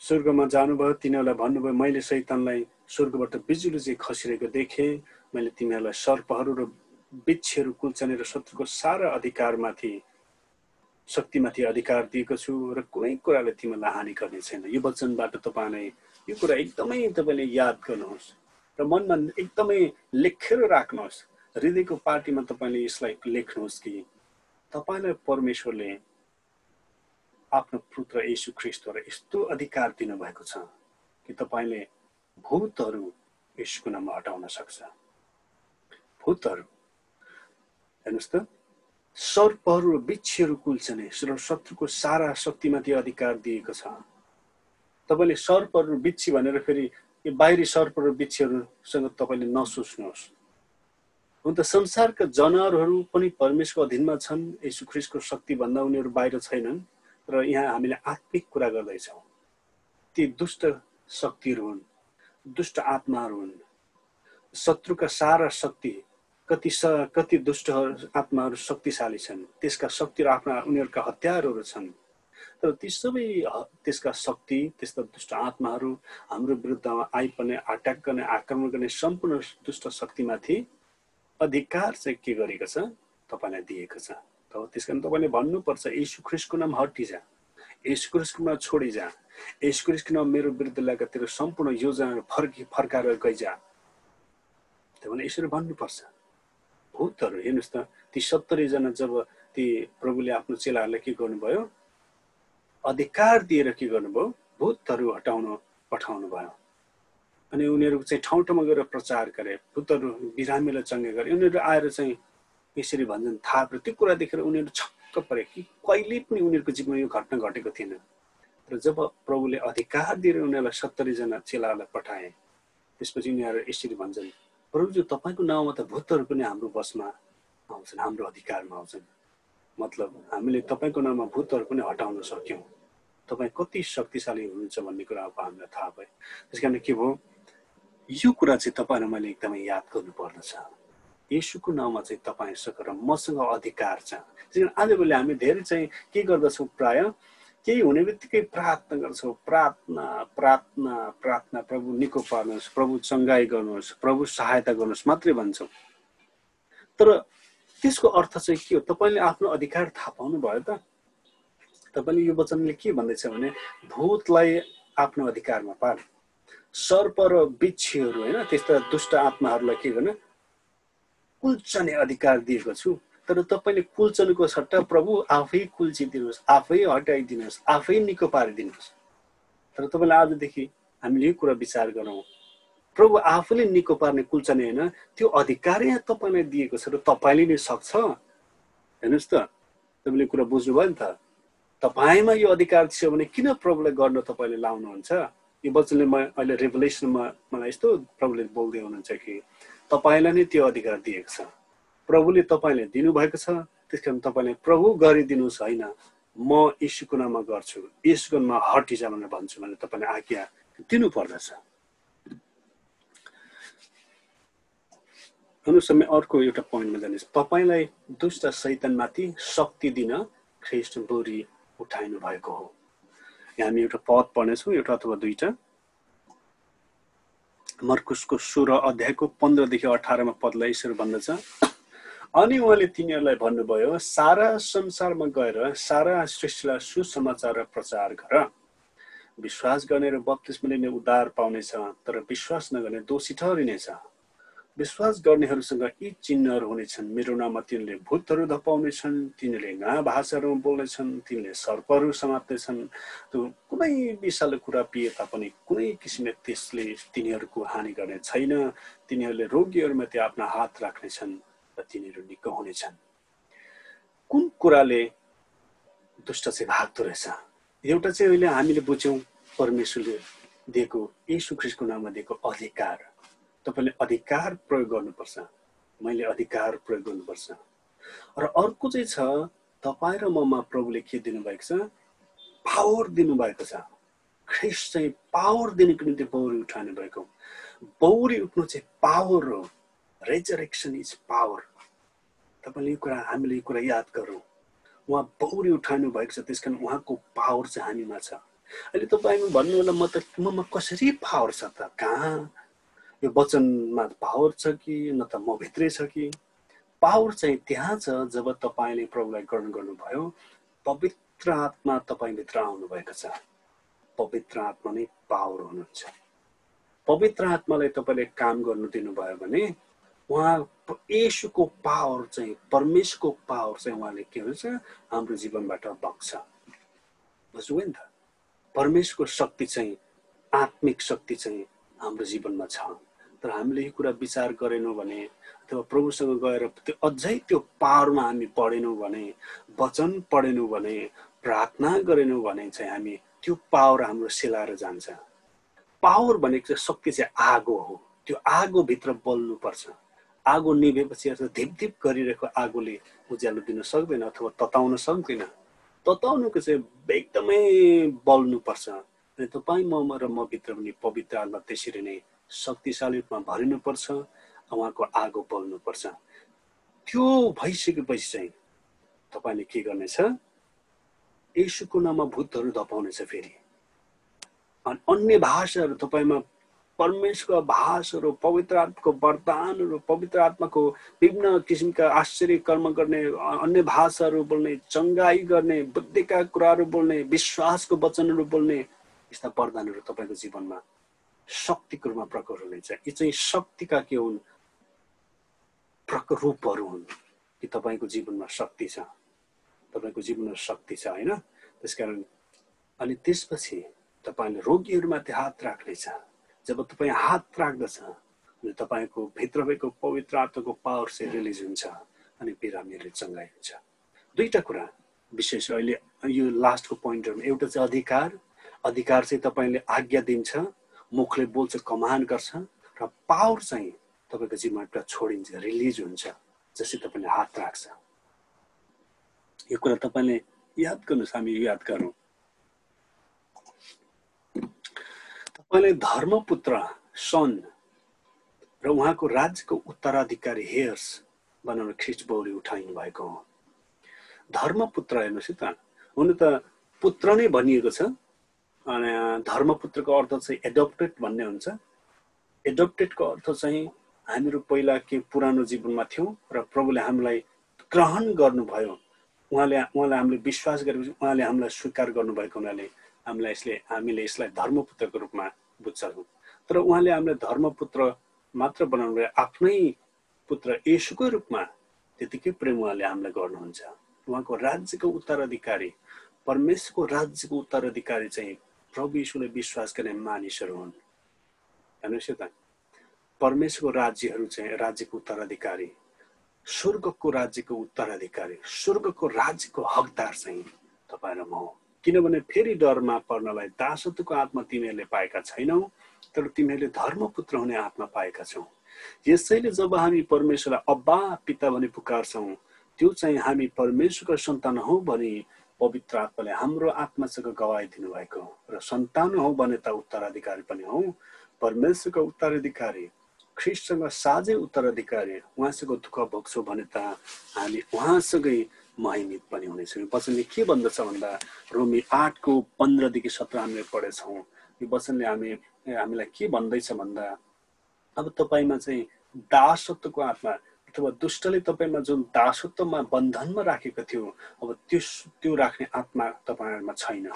स्वर्गमा जानुभयो तिनीहरूलाई भन्नुभयो मैले सैतानलाई स्वर्गबाट बिजुली चाहिँ खसिरहेको देखेँ। मैले तिमीहरूलाई सर्पहरू र बिच्छहरू र शत्रुको सारा अधिकारमाथि शक्तिमाथि अधिकार दिएको छु र कुनै कुराले तिमीलाई हानि गर्ने छैन। यो वचनबाट तपाईँले यो कुरा एकदमै तपाईँले याद गर्नुहोस् र मनमा एकदमै लेखेर राख्नुहोस्। हृदयको पार्टीमा तपाईँले यसलाई लेख्नुहोस् कि तपाईँलाई परमेश्वरले आफ्नो पुत्र यशु ख्रिस्टद्वारा यस्तो अधिकार दिनुभएको छ कि तपाईँले भूतहरू यसको नाममा हटाउन सक्छ। भूतहरू हेर्नुहोस् त। सर्पहरू र बिच्छहरू कुल्छने र शत्रुको सारा शक्तिमाथि अधिकार दिएको छ। तपाईँले सर्पहरू बिच्छी भनेर फेरि यो बाहिरी सर्प र बिच्छीहरूसँग तपाईँले नसोच्नुहोस्। हुन त संसारका जनावरहरू पनि परमेशको अधीनमा छन्। यसु ख्रिसको शक्तिभन्दा उनीहरू बाहिर छैनन्। र यहाँ हामीले आत्मिक कुरा गर्दैछौँ। ती दुष्ट शक्तिहरू हुन् दुष्ट आत्माहरू हुन्। शत्रुका सारा शक्ति कति स कति दुष्ट आत्माहरू शक्तिशाली छन् त्यसका शक्तिहरू आफ्ना उनीहरूका हतियारहरू छन्। तर ती सबै त्यसका शक्ति त्यस्ता दुष्ट आत्माहरू हाम्रो विरुद्धमा आइपर्ने अट्याक गर्ने आक्रमण गर्ने सम्पूर्ण दुष्ट शक्तिमाथि अधिकार चाहिँ के गरेको छ तपाईँलाई दिएको छ। त्यस कारण तपाईँले भन्नुपर्छ यशु ख्रिस्टको नाम हटिजा। यशु ख्रिस्टको नाम छोडिजा। यशु ख्रिस्टको नाम मेरो विरुद्ध लागेका सम्पूर्ण योजनाहरू फर्कि फर्काएर गइजा। त्यो भने यसरी भन्नुपर्छ। भूतहरू हेर्नुहोस् त ती सत्तरीजना जब ती प्रभुले आफ्नो चेलाहरूलाई के गर्नुभयो? अधिकार दिएर के गर्नुभयो? भूतहरू हटाउन पठाउनु भयो। अनि उनीहरू चाहिँ ठाउँ ठाउँमा गएर प्रचार गरे भूतहरू बिरामीलाई चङ्गे गरे। उनीहरू आएर चाहिँ यसरी भन्छन् थाहा पऱ्यो त्यो कुरा देखेर उनीहरू छक्क परे कि कहिले पनि उनीहरूको जीवनमा यो घटना घटेको थिएन। र जब प्रभुले अधिकार दिएर उनीहरूलाई सत्तरीजना चेलाहरूलाई पठाए त्यसपछि उनीहरू यसरी भन्छन् प्रभुजी तपाईँको नाउँमा त भूतहरू पनि हाम्रो बसमा आउँछन् हाम्रो अधिकारमा आउँछन्। मतलब हामीले तपाईँको नाउँमा भूतहरू पनि हटाउन सक्यौँ। तपाईँ कति शक्तिशाली हुनुहुन्छ भन्ने कुरा अब हामीलाई थाहा भयो। त्यस कारण के भयो? यो कुरा चाहिँ तपाईँलाई मैले एकदमै याद गर्नुपर्दछ। यसुको नाउँमा चाहिँ तपाईँसँग र मसँग अधिकार छ। आजभोलि हामी धेरै चाहिँ के गर्दछौँ प्राय? केही हुने बित्तिकै प्रार्थना गर्छौँ प्रार्थना प्रार्थना प्रार्थना प्रभु निको पार्नुहोस् प्रभु चङ्गाई गर्नुहोस् प्रभु सहायता गर्नुहोस् मात्रै भन्छौँ तर त्यसको अर्थ चाहिँ के हो तपाईँले आफ्नो अधिकार थाहा पाउनु भयो त तपाईँले यो वचनले के भन्दैछ भने भूतलाई आफ्नो अधिकारमा पार सर्प र बिच्छीहरू होइन त्यस्ता दुष्ट आत्माहरूलाई के गर्ने कुल्चने अधिकार दिएको छु तर तपाईँले कुल्चनको सट्टा प्रभु आफै कुल्चिदिनुहोस् आफै हटाइदिनुहोस् आफै निको पारिदिनुहोस्। तर तपाईँलाई आजदेखि हामीले यो कुरा विचार गरौँ। प्रभु आफूले निको पार्ने कुल्चने होइन त्यो अधिकार यहाँ तपाईँलाई दिएको छ र तपाईँले नै सक्छ। हेर्नुहोस् त तपाईँले कुरा बुझ्नुभयो नि त। तपाईँमा यो अधिकार थियो भने किन प्रभुलाई गर्न तपाईँले लाउनुहुन्छ? यो वचनले म अहिले रेभुलेसनमा मलाई यस्तो प्रभुले बोल्दै हुनुहुन्छ कि तपाईँलाई नै त्यो अधिकार दिएको छ। प्रभुले तपाईँले दिनुभएको छ त्यस कारण तपाईँले प्रभु गरिदिनुहोस् होइन। म यीशुको नाममा गर्छु यीशुको नाममा हटिजा भनेर भन्छु भने तपाईँले आज्ञा दिनु पर्दछ अनुसम्म अर्को एउटा पोइन्टमा जानुहोस् तपाईँलाई दुष्ट सैतनमाथि शक्ति दिन ख्रिस्ट बोरी उठाइनु भएको हो हामी एउटा पद पढ्नेछौँ एउटा अथवा दुईटा मर्कुसको सोह्र अध्यायको पन्ध्रदेखि अठारमा पदलाई यसरी भन्दछ। अनि उहाँले तिनीहरूलाई भन्नुभयो सारा संसारमा गएर सारा सृष्टिलाई सुसमाचार र प्रचार गर। विश्वास गर्ने र बत्तिसमा लिने उद्धार पाउनेछ तर विश्वास नगर्ने दोषी ठहरिनेछ। विश्वास गर्नेहरूसँग यी चिन्हहरू हुनेछन्। मेरो नाममा तिनले भूतहरू धपाउनेछन् तिनीहरूले नयाँ भाषाहरूमा बोल्नेछन् तिनले सर्पहरू समात्नेछन्। त्यो कुनै विषालु कुरा पिए तापनि कुनै किसिमले त्यसले तिनीहरूको हानि गर्ने छैन। तिनीहरूले रोगीहरूमाथि आफ्ना हात राख्नेछन्। र तिनीहरू निको हुनेछन् कुन कुराले दुष्ट चाहिँ भाग्दो रहेछ? एउटा चाहिँ अहिले हामीले बुझ्यौँ परमेश्वरले दिएको यीशु ख्रिस्टको नाममा दिएको अधिकार। तपाईँले अधिकार प्रयोग गर्नुपर्छ। मैले अधिकार प्रयोग गर्नुपर्छ। र अर्को चाहिँ छ तपाईँ र ममा प्रभुले के दिनुभएको छ? पावर दिनुभएको छ। ख्रिस्ट चाहिँ पावर दिनुको निम्ति बौरी उठाउनु भएको बौरी उठ्नु चाहिँ पावर हो। रेजरेक्सन इज पावर तपाईँले यो कुरा हामीले यो कुरा याद गरौँ। उहाँ बौरी उठाउनु भएको छ त्यस कारण उहाँको पावर चाहिँ हामीमा छ। अहिले तपाईँ भन्नु होला म त ममा कसरी पावर छ त? कहाँ? यो वचनमा पावर छ कि न त म भित्रै छ कि? पावर चाहिँ त्यहाँ छ जब तपाईँले प्रभुलाई ग्रहण गर्नुभयो। पवित्र आत्मा तपाईँभित्र आउनुभएको छ। पवित्र आत्मा नै पावर हुनुहुन्छ। पवित्र आत्मालाई तपाईँले काम गर्नु दिनुभयो भने उहाँ यसुको पावर चाहिँ परमेशको पावर चाहिँ उहाँले के हुन्छ हाम्रो जीवनबाट बग्छ। बुझ्नुभयो नि त? परमेशको शक्ति चाहिँ आत्मिक शक्ति चाहिँ हाम्रो जीवनमा छ। तर हामीले यो कुरा विचार गरेनौँ भने अथवा प्रभुसँग गएर त्यो अझै त्यो पावरमा हामी पढेनौँ भने वचन पढेनौँ भने प्रार्थना गरेनौँ भने चाहिँ हामी त्यो पावर हाम्रो सेलाएर जान्छ। पावर भनेको चाहिँ शक्ति चाहिँ आगो हो। त्यो आगोभित्र बल्नुपर्छ। आगो निभेपछि अथवा धिप गरिरहेको आगोले उज्यालो दिन सक्दैन अथवा तताउन सक्दैन। तताउनुको चाहिँ एकदमै बल्नुपर्छ अनि तपाईँ म र म भित्र पनि पवित्र आत्मा त्यसरी नै शक्तिशाली रूपमा भरिनुपर्छ उहाँको आगो बल्नुपर्छ। त्यो भइसकेपछि चाहिँ तपाईँले के गर्नेछ? यसुको नाममा भूतहरू धपाउनेछ फेरि। अनि अन्य भाषाहरू तपाईँमा परमेश्वरको भाषहरू पवित्र आत्माको वरदानहरू पवित्र आत्माको विभिन्न किसिमका आश्चर्य कर्म गर्ने अन्य भाषाहरू बोल्ने चङ्गाई गर्ने बुद्धिका कुराहरू बोल्ने विश्वासको वचनहरू बोल्ने यस्ता वरदानहरू तपाईँको जीवनमा शक्तिको रूपमा प्रकट हुनेछ। यी चाहिँ शक्तिका के हुन्? प्रक रूपहरू हुन् कि तपाईँको जीवनमा शक्ति छ? तपाईँको जीवनमा शक्ति छ होइन? त्यसकारण अनि त्यसपछि तपाईँले रोगीहरूमाथि हात राख्नेछ। जब तपाईँ हात राख्दछ अनि तपाईँको भित्र भएको पवित्र आत्माको पावर चाहिँ रिलिज हुन्छ अनि बिरामीहरूले चङ्गाइ हुन्छ। दुईवटा कुरा विशेष अहिले यो लास्टको पोइन्टहरूमा एउटा चाहिँ अधिकार अधिकार चाहिँ तपाईँले आज्ञा दिन्छ मुखले बोल्छ कमान गर्छ र पावर चाहिँ तपाईँको जिम्माबाट छोडिन्छ रिलिज हुन्छ जसरी तपाईँले हात राख्छ। यो कुरा तपाईँले याद गर्नुहोस् हामी याद गरौँ। तपाईँले धर्मपुत्र सन र उहाँको राज्यको उत्तराधिकारी हेयर्स ख्रिस्ट बौरी उठाइनु भएको हो। धर्मपुत्र हेर्नुहोस् है त। हुनु त पुत्र नै भनिएको छ। अनि धर्मपुत्रको अर्थ चाहिँ एडप्टेड भन्ने हुन्छ। एडप्टेडको अर्थ चाहिँ हामीहरू पहिला के पुरानो जीवनमा थियौँ र प्रभुले हामीलाई ग्रहण गर्नुभयो। उहाँले उहाँलाई हामीले विश्वास गरेपछि उहाँले हामीलाई स्वीकार गर्नुभएको हुनाले हामीलाई यसले हामीले यसलाई धर्मपुत्रको रूपमा बुझ्छौँ तर उहाँले हामीलाई धर्मपुत्र मात्र बनाउनु आफ्नै पुत्र यसुकै रूपमा त्यतिकै प्रेम उहाँले हामीलाई गर्नुहुन्छ। उहाँको राज्यको उत्तराधिकारी परमेशको राज्यको उत्तराधिकारी चाहिँ प्रभु यीशुले विश्वास गर्ने मानिसहरू हुन्। हेर्नुहोस् त। परमेश्वरको राज्यहरू चाहिँ राज्यको उत्तराधिकारी स्वर्गको राज्यको उत्तराधिकारी स्वर्गको राज्यको हकदार चाहिँ तपाईँ म किनभने फेरि डरमा पर्नलाई दासत्वको आत्मा तिमीहरूले पाएका छैनौ तर तिमीहरूले धर्मपुत्र हुने आत्मा पाएका छौ। यसैले जब हामी परमेश्वरलाई अब्बा पिता भने पुकार्छौँ त्यो चाहिँ हामी परमेश्वरको सन्तान हौ भने पवित्र आत्माले हाम्रो आत्मासँग गवाई दिनुभएको। र सन्तान हौ भने त उत्तराधिकारी पनि हौ। परमेश्वरको उत्तराधिकारी ख्रिस्टसँग साझै उत्तराधिकारी उहाँसँग दुःख भोग्छौँ भने त हामी उहाँसँगै महिमित पनि हुनेछौँ वचनले के भन्दछ भन्दा रोमी आठको पन्ध्रदेखि सत्र हामीले पढेछौँ। यो वचनले हामी हामीलाई के भन्दैछ भन्दा अब तपाईँमा चाहिँ दासत्वको आत्मा अथवा दुष्टले तपाईँमा जुन दासत्वमा बन्धनमा राखेको थियो अब त्यो त्यो राख्ने आत्मा तपाईँहरूमा छैन।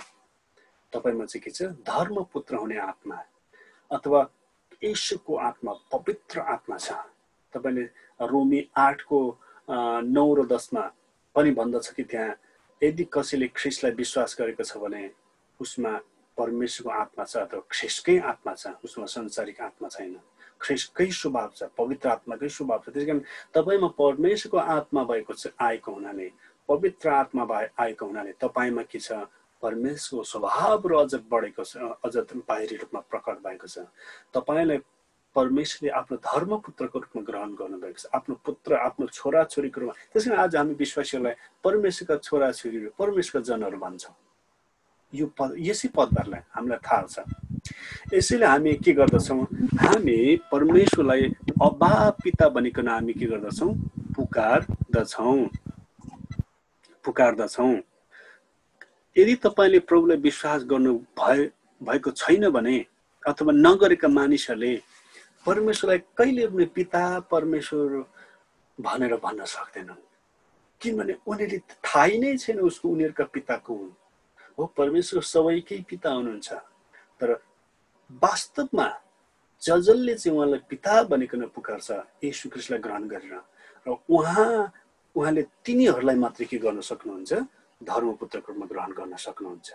तपाईँमा चाहिँ के छ? धर्मपुत्र हुने आत्मा अथवा यसुको आत्मा पवित्र आत्मा छ। तपाईँले रोमी आठको नौ र दसमा पनि भन्दछ कि त्यहाँ? यदि कसैले ख्रिसलाई विश्वास गरेको छ भने उसमा परमेश्वरको आत्मा छ अथवा ख्रिसकै आत्मा छ? उसमा संसारिक आत्मा छैन। ख्रिसकै स्वभाव छ पवित्र आत्माकै स्वभाव छ। त्यस कारण तपाईँमा परमेश्वरको आत्मा भएको छ आएको हुनाले पवित्र आत्मा भए आएको हुनाले तपाईँमा के छ? परमेश्वरको स्वभावहरू अझ बढेको छ अझ बाहिरी रूपमा प्रकट भएको छ। तपाईँलाई परमेश्वरले आफ्नो धर्मपुत्रको रूपमा ग्रहण गर्नुभएको छ। आफ्नो पुत्र आफ्नो छोराछोरीको रूपमा। त्यस कारण आज हामी विश्वासीहरूलाई परमेश्वरका छोराछोरीहरू परमेश्वरका जनहरू भन्छौँ। यो पद यसै पदहरूलाई हामीलाई थाहा छ। यसैले हामी के गर्दछौँ? हामी परमेश्वरलाई अबा पिता बनिकन हामी के गर्दछौँ? पुकार्दछौँ। पुकार्दछौँ। यदि तपाईँले प्रभुलाई विश्वास गर्नु भए भएको छैन भने अथवा नगरेका मानिसहरूले परमेश्वरलाई कहिले पनि पिता परमेश्वर भनेर भन्न सक्दैनन्। किनभने उनीहरूले थाहै नै छैन उसको उनीहरूका पिताको हुन्। हो परमेश्वर सबैकै पिता हुनुहुन्छ। तर वास्तवमा जजलले चाहिँ उहाँलाई पिता बनिकन पुकार्छ यशु क्रिस्टलाई ग्रहण गरेर। र उहाँ उहाँले तिनीहरूलाई मात्रै के गर्न सक्नुहुन्छ? धर्मपुत्रको रूपमा ग्रहण गर्न सक्नुहुन्छ।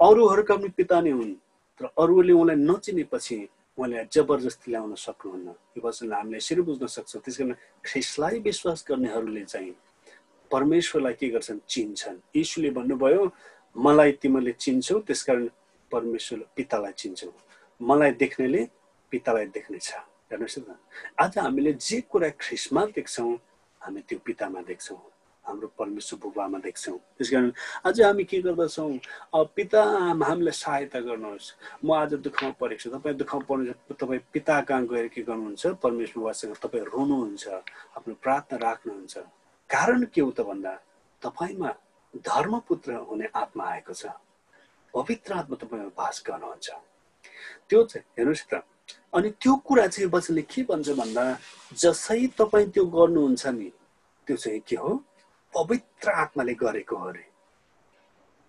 अरूहरूका पनि पिता नै हुन् तर अरूले उहाँलाई नचिनेपछि उहाँले जबरजस्ती ल्याउन सक्नुहुन्न। यो वचनलाई हामीले यसरी बुझ्न सक्छौँ। त्यस कारण ख्रिसलाई विश्वास गर्नेहरूले चाहिँ परमेश्वरलाई के गर्छन्? चिन्छन्। यीशुले भन्नुभयो मलाई तिमीले चिन्छौ त्यसकारण परमेश्वर पितालाई चिन्छौ। मलाई देख्नेले पितालाई देख्नेछ हेर्नुहोस् न। आज हामीले जे कुरा ख्रिसमा देख्छौँ हामी त्यो पितामा देख्छौँ। हाम्रो परमेश्वर बुबामा देख्छौँ। त्यस कारण आज हामी के गर्दछौँ? पिता हामीलाई सहायता गर्नुहोस्। म आज दुःखमा परेको छु। तपाईँ दुःखमा पर्नु तपाईँ पिता कहाँ गएर के गर्नुहुन्छ? परमेश्वर बुबासँग तपाईँ रुनुहुन्छ आफ्नो प्रार्थना राख्नुहुन्छ। कारण के हो त भन्दा तपाईँमा धर्मपुत्र हुने आत्मा आएको छ। पवित्र आत्मा तपाईँमा बास गर्नुहुन्छ। त्यो चाहिँ हेर्नुहोस् त अनि त्यो कुरा चाहिँ वचनले के भन्छ भन्दा जसै तपाईँ त्यो गर्नुहुन्छ नि त्यो चाहिँ के हो? पवित्र आत्माले गरेको हो अरे।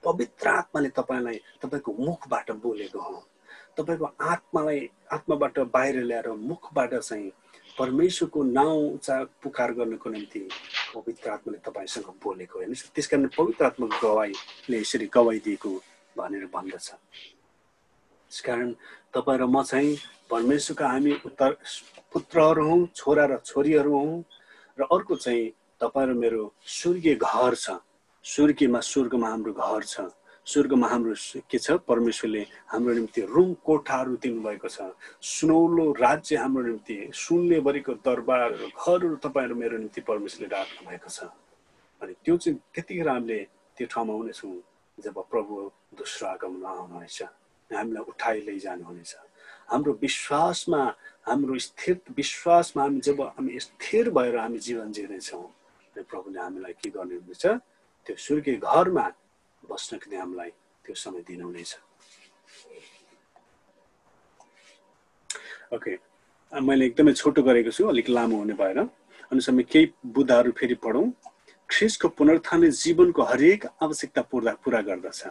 पवित्र आत्माले तपाईँलाई तपाईँको मुखबाट बोलेको हो। तपाईँको आत्मालाई आत्माबाट बाहिर ल्याएर मुखबाट चाहिँ परमेश्वरको नाउँ उचा पुकार गर्नको निम्ति पवित्र आत्माले तपाईँसँग बोलेको हेर्नुहोस् त्यस कारण पवित्र आत्माको गवाईले यसरी गवाई दिएको भनेर भन्दछ। त्यस कारण तपाईँ र म चाहिँ परमेश्वरका हामी उत्तर पुत्रहरू हौँ छोरा र छोरीहरू हौँ र अर्को चाहिँ तपाईँ र मेरो स्वर्गीय घर छ। स्वर्गीयमा स्वर्गमा हाम्रो घर छ। स्वर्गमा हाम्रो के छ? परमेश्वरले हाम्रो निम्ति रुम कोठाहरू दिनुभएको छ। सुनौलो राज्य हाम्रो निम्ति सुनले भरिको दरबार घरहरू तपाईँहरू मेरो निम्ति परमेश्वरले राख्नु भएको छ। अनि त्यो चाहिँ त्यतिखेर हामीले त्यो ठाउँमा हुनेछौँ जब प्रभु दोस्रो आगमन आउनुहुनेछ। हामीलाई उठाइ लैजानुहुनेछ। हाम्रो विश्वासमा हाम्रो स्थिर विश्वासमा हामी जब हामी स्थिर भएर हामी जीवन जिर्नेछौँ प्रभुले हामीलाई के गर्ने हुनेछ त्यो स्वर्गीय घरमा बस्नको निम्ति हामीलाई त्यो समय दिनुहुनेछ। ओके। मैले एकदमै छोटो गरेको छु अलिक लामो हुने भएर। अनि समय केही बुद्धहरू फेरि पढौँ। ख्रिसको पुनरुत्थानले जीवनको हरेक आवश्यकता पुरा पुरा गर्दछ।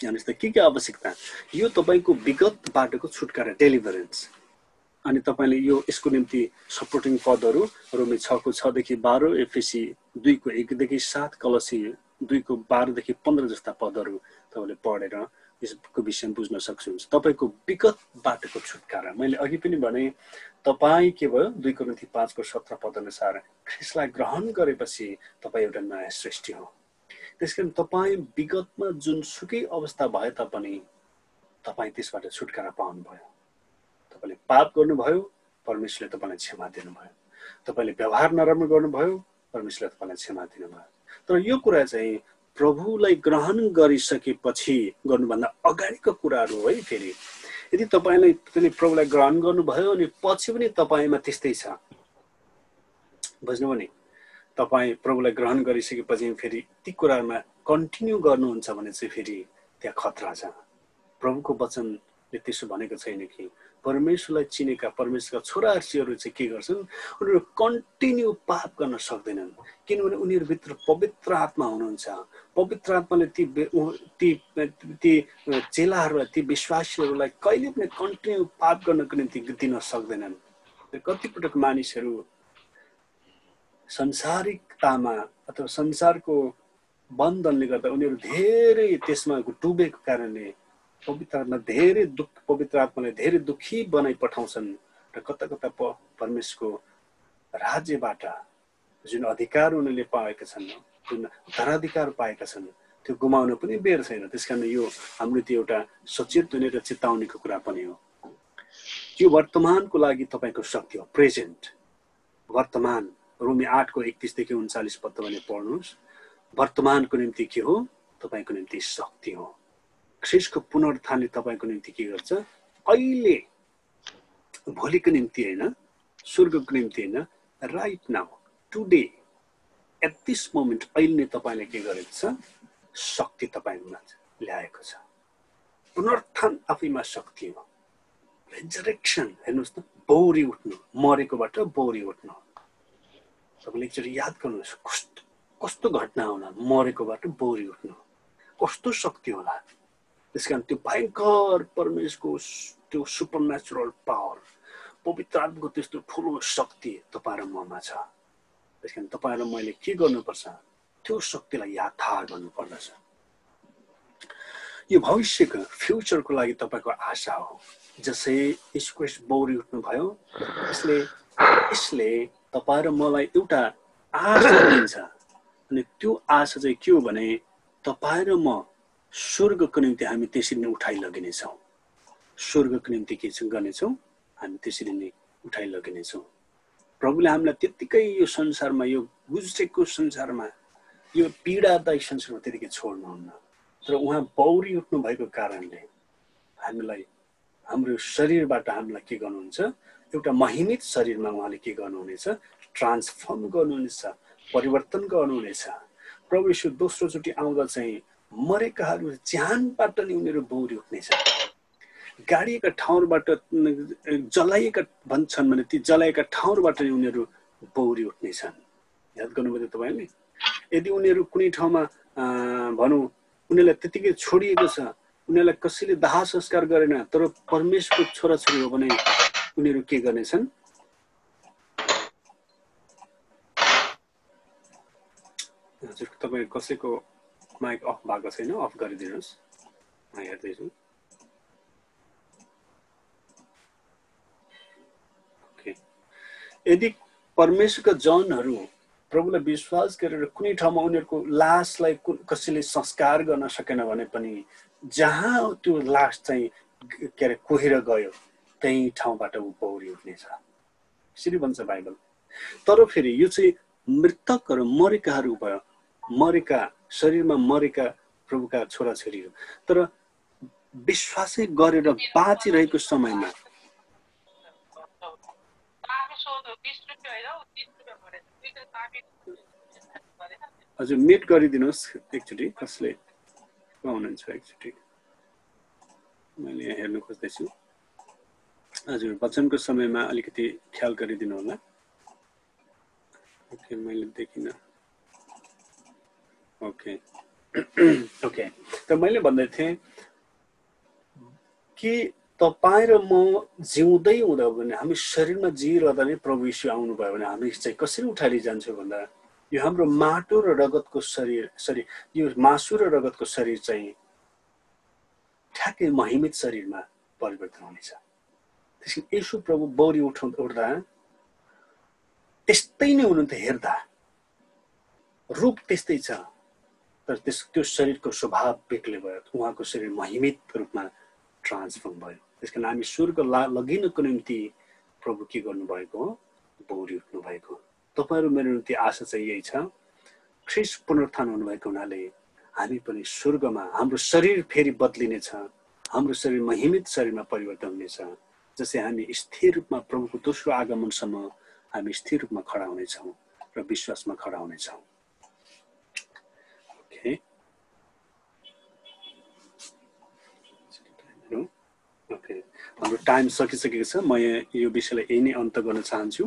त के के आवश्यकता? यो तपाईँको विगत बाटोको छुटकारा डेलिभरेन्स अनि तपाईँले यो यसको निम्ति सपोर्टिङ पदहरू रोमी छको छदेखि बाह्र एफएसी दुईको एकदेखि सात कलसी दुईको बाह्रदेखि पन्ध्र जस्ता पदहरू तपाईँले पढेर यसको विषयमा बुझ्न सक्नुहुन्छ। तपाईँको विगत बाटोको छुटकारा। मैले अघि पनि भने तपाईँ के भयो? दुईको निम्ति पाँचको सत्र पद अनुसार ख्रिसलाई ग्रहण गरेपछि तपाईँ एउटा नयाँ सृष्टि हो। त्यस कारण तपाईँ विगतमा जुनसुकै अवस्था भए तापनि तपाईँ त्यसबाट छुटकारा पाउनुभयो। तपाईँले पाप गर्नुभयो परमेश्वरले तपाईँलाई क्षमा दिनुभयो। तपाईँले व्यवहार नराम्रो गर्नुभयो परमेश्वरले तपाईँलाई क्षमा दिनुभयो। तर यो कुरा चाहिँ प्रभुलाई ग्रहण गरिसकेपछि गर्नुभन्दा अगाडिको कुराहरू है फेरि। यदि तपाईँले त्यसले प्रभुलाई ग्रहण गर्नुभयो अनि पछि पनि तपाईँमा त्यस्तै छ। बुझ्नुभयो नि तपाईँ प्रभुलाई ग्रहण गरिसकेपछि फेरि ती कुराहरूमा कन्टिन्यू गर्नुहुन्छ भने चाहिँ फेरि त्यहाँ खतरा छ। प्रभुको वचनले त्यसो भनेको छैन कि परमेश्वरलाई चिनेका परमेश्वरका छोराछोरीहरू चाहिँ के गर्छन् उनीहरू कन्टिन्यू पाप गर्न सक्दैनन्। किनभने उनीहरूभित्र पवित्र आत्मा हुनुहुन्छ। पवित्र आत्माले ती ती ती चेलाहरूलाई ती विश्वासीहरूलाई कहिले पनि कन्टिन्यू पाप गर्नको निम्ति दिन सक्दैनन्। कतिपटक मानिसहरू संसारिकतामा अथवा संसारको बन्धनले गर्दा उनीहरू धेरै त्यसमा डुबेको कारणले पवित्र आत्मा धेरै दुःख पवित्र आत्मालाई धेरै दुःखी बनाइ पठाउँछन् र कता कता प परमेशको राज्यबाट जुन अधिकार उनीहरूले पाएका छन् जुन धराधिकार पाएका छन् त्यो गुमाउन पनि बेर छैन। त्यस कारण यो हाम्रो त्यो एउटा सचेत हुने र चेतावनीको कुरा पनि हो। यो वर्तमानको लागि तपाईँको शक्ति हो। प्रेजेन्ट। वर्तमान रोमी आठको एकतिसदेखि उन्चालिस पद तपाईँले पढ्नुहोस्। वर्तमानको निम्ति के हो? तपाईँको निम्ति शक्ति हो। ख्रिसको पुनरुत्थानले तपाईँको निम्ति के गर्छ? अहिले भोलिको निम्ति होइन स्वर्गको निम्ति होइन right now today at this moment अहिले नै तपाईँले के गरेको छ? शक्ति तपाईँमा ल्याएको छ। पुनरुत्थान आफैमा शक्ति हो। रेजरेक्सन हेर्नुहोस् त बौरी उठ्नु मरेकोबाट बौरी उठ्नु। तपाईँले एकचोटि याद गर्नुहोस् कस्तो कस्तो घटना होला मरेकोबाट बौरी उठ्नु। कस्तो शक्ति होला। त्यस कारण त्यो भयङ्कर परमेशको त्यो सुपर नेचुरल पावर पवित्र त्यस्तो ठुलो शक्ति तपाईँ र ममा छ त्यस कारण तपाईँ र मैले के गर्नुपर्छ त्यो शक्तिलाई याद थाहा गर्नुपर्दछ यो भविष्यको फ्युचरको लागि तपाईँको आशा हो जसै स्क्वेस बौरी उठ्नुभयो यसले यसले तपाईँ र मलाई एउटा आशा दिन्छ अनि त्यो आशा चाहिँ के हो भने तपाईँ र म स्वर्गको निम्ति हामी त्यसरी नै उठाइ लगिनेछौँ स्वर्गको निम्ति के गर्नेछौँ? हामी त्यसरी नै उठाइ लगिनेछौँ प्रभुले हामीलाई त्यत्तिकै यो संसारमा यो गुज्रेको संसारमा यो पीडादायी संसारमा त्यतिकै छोड्नुहुन्न। तर उहाँ बौरी उठ्नु भएको कारणले हामीलाई हाम्रो शरीरबाट हामीलाई के गर्नुहुन्छ? एउटा महिमित शरीरमा उहाँले के गर्नुहुनेछ? ट्रान्सफर्म गर्नुहुनेछ परिवर्तन गर्नुहुनेछ। प्रभु यीशु दोस्रोचोटि आउँदा चाहिँ मरेकाहरू ज्यानबाट नै उनीहरू बौरी उठ्नेछ गाडिएका ठाउँबाट जलाइएका भन्छन् भने ती जलाएका ठाउँबाट नै उनीहरू बौरी उठ्नेछन् याद गर्नुभयो तपाईँले यदि उनीहरू कुनै ठाउँमा भनौँ उनीहरूलाई त्यतिकै छोडिएको छ उनीहरूलाई कसैले दाह संस्कार गरेन तर परमेशको छोराछोरी हो भने उनीहरू के गर्नेछन्? हजुर तपाईँ कसैको माइक अफ भएको छैन अफ गरिदिनुहोस्। म हेर्दैछु। यदि परमेश्वरका जनहरू प्रभुलाई विश्वास गरेर कुनै ठाउँमा उनीहरूको लासलाई कसैले संस्कार गर्न सकेन भने पनि जहाँ त्यो लास चाहिँ के अरे कोहेर गयो त्यही ठाउँबाट ऊ पौडी उठ्नेछ। यसरी भन्छ बाइबल। तर फेरि यो चाहिँ मृतकहरू मरेकाहरू भयो। मरेका शरीरमा मरेका प्रभुका छोराछोरीहरू। तर विश्वासै गरेर बाँचिरहेको समयमा हजुर मिट गरिदिनुहोस् एकचोटि कसले हुनुहुन्छ एकचोटि। मैले यहाँ हेर्नु खोज्दैछु। हजुर वचनको समयमा अलिकति ख्याल गरिदिनु होला। ओके मैले देखिनँ। ओके। *clears throat* ओके। त मैले भन्दै थिएँ कि तपाईँ र म जिउँदै हुँदा भने हामी शरीरमा जिइरहँदा नै प्रभु यीशु आउनुभयो भने हामी चाहिँ कसरी उठाइ जान्छौँ भन्दा यो हाम्रो माटो र रगतको शरीर सरी यो मासु र रगतको शरीर चाहिँ ठ्याक्कै महिमित शरीरमा परिवर्तन हुनेछ। त्यसको यसो प्रभु बौरी उठाउ उठ्दा त्यस्तै नै हुनुहुन्थ्यो हेर्दा। रूप त्यस्तै छ। तर त्यस त्यो शरीरको स्वभाव बेग्लै भयो। उहाँको शरीर महिमित रूपमा ट्रान्सफर्म भयो। त्यस कारण हामी स्वर्ग ला लगिनको निम्ति प्रभु के गर्नुभएको हो? बौरी उठ्नु भएको तपाईँहरू मेरो निम्ति आशा चाहिँ यही छ। ख्रिस पुनरुत्थान हुनुभएको हुनाले हामी पनि स्वर्गमा हाम्रो शरीर फेरि बदलिनेछ। हाम्रो शरीर महिमित शरीरमा परिवर्तन हुनेछ। जसै हामी स्थिर रूपमा प्रभुको दोस्रो आगमनसम्म हामी स्थिर रूपमा खडा हुनेछौँ र विश्वासमा खडा हुनेछौँ ओके ओके हाम्रो टाइम सकिसकेको छ। म यो विषयलाई यही नै अन्त गर्न चाहन्छु।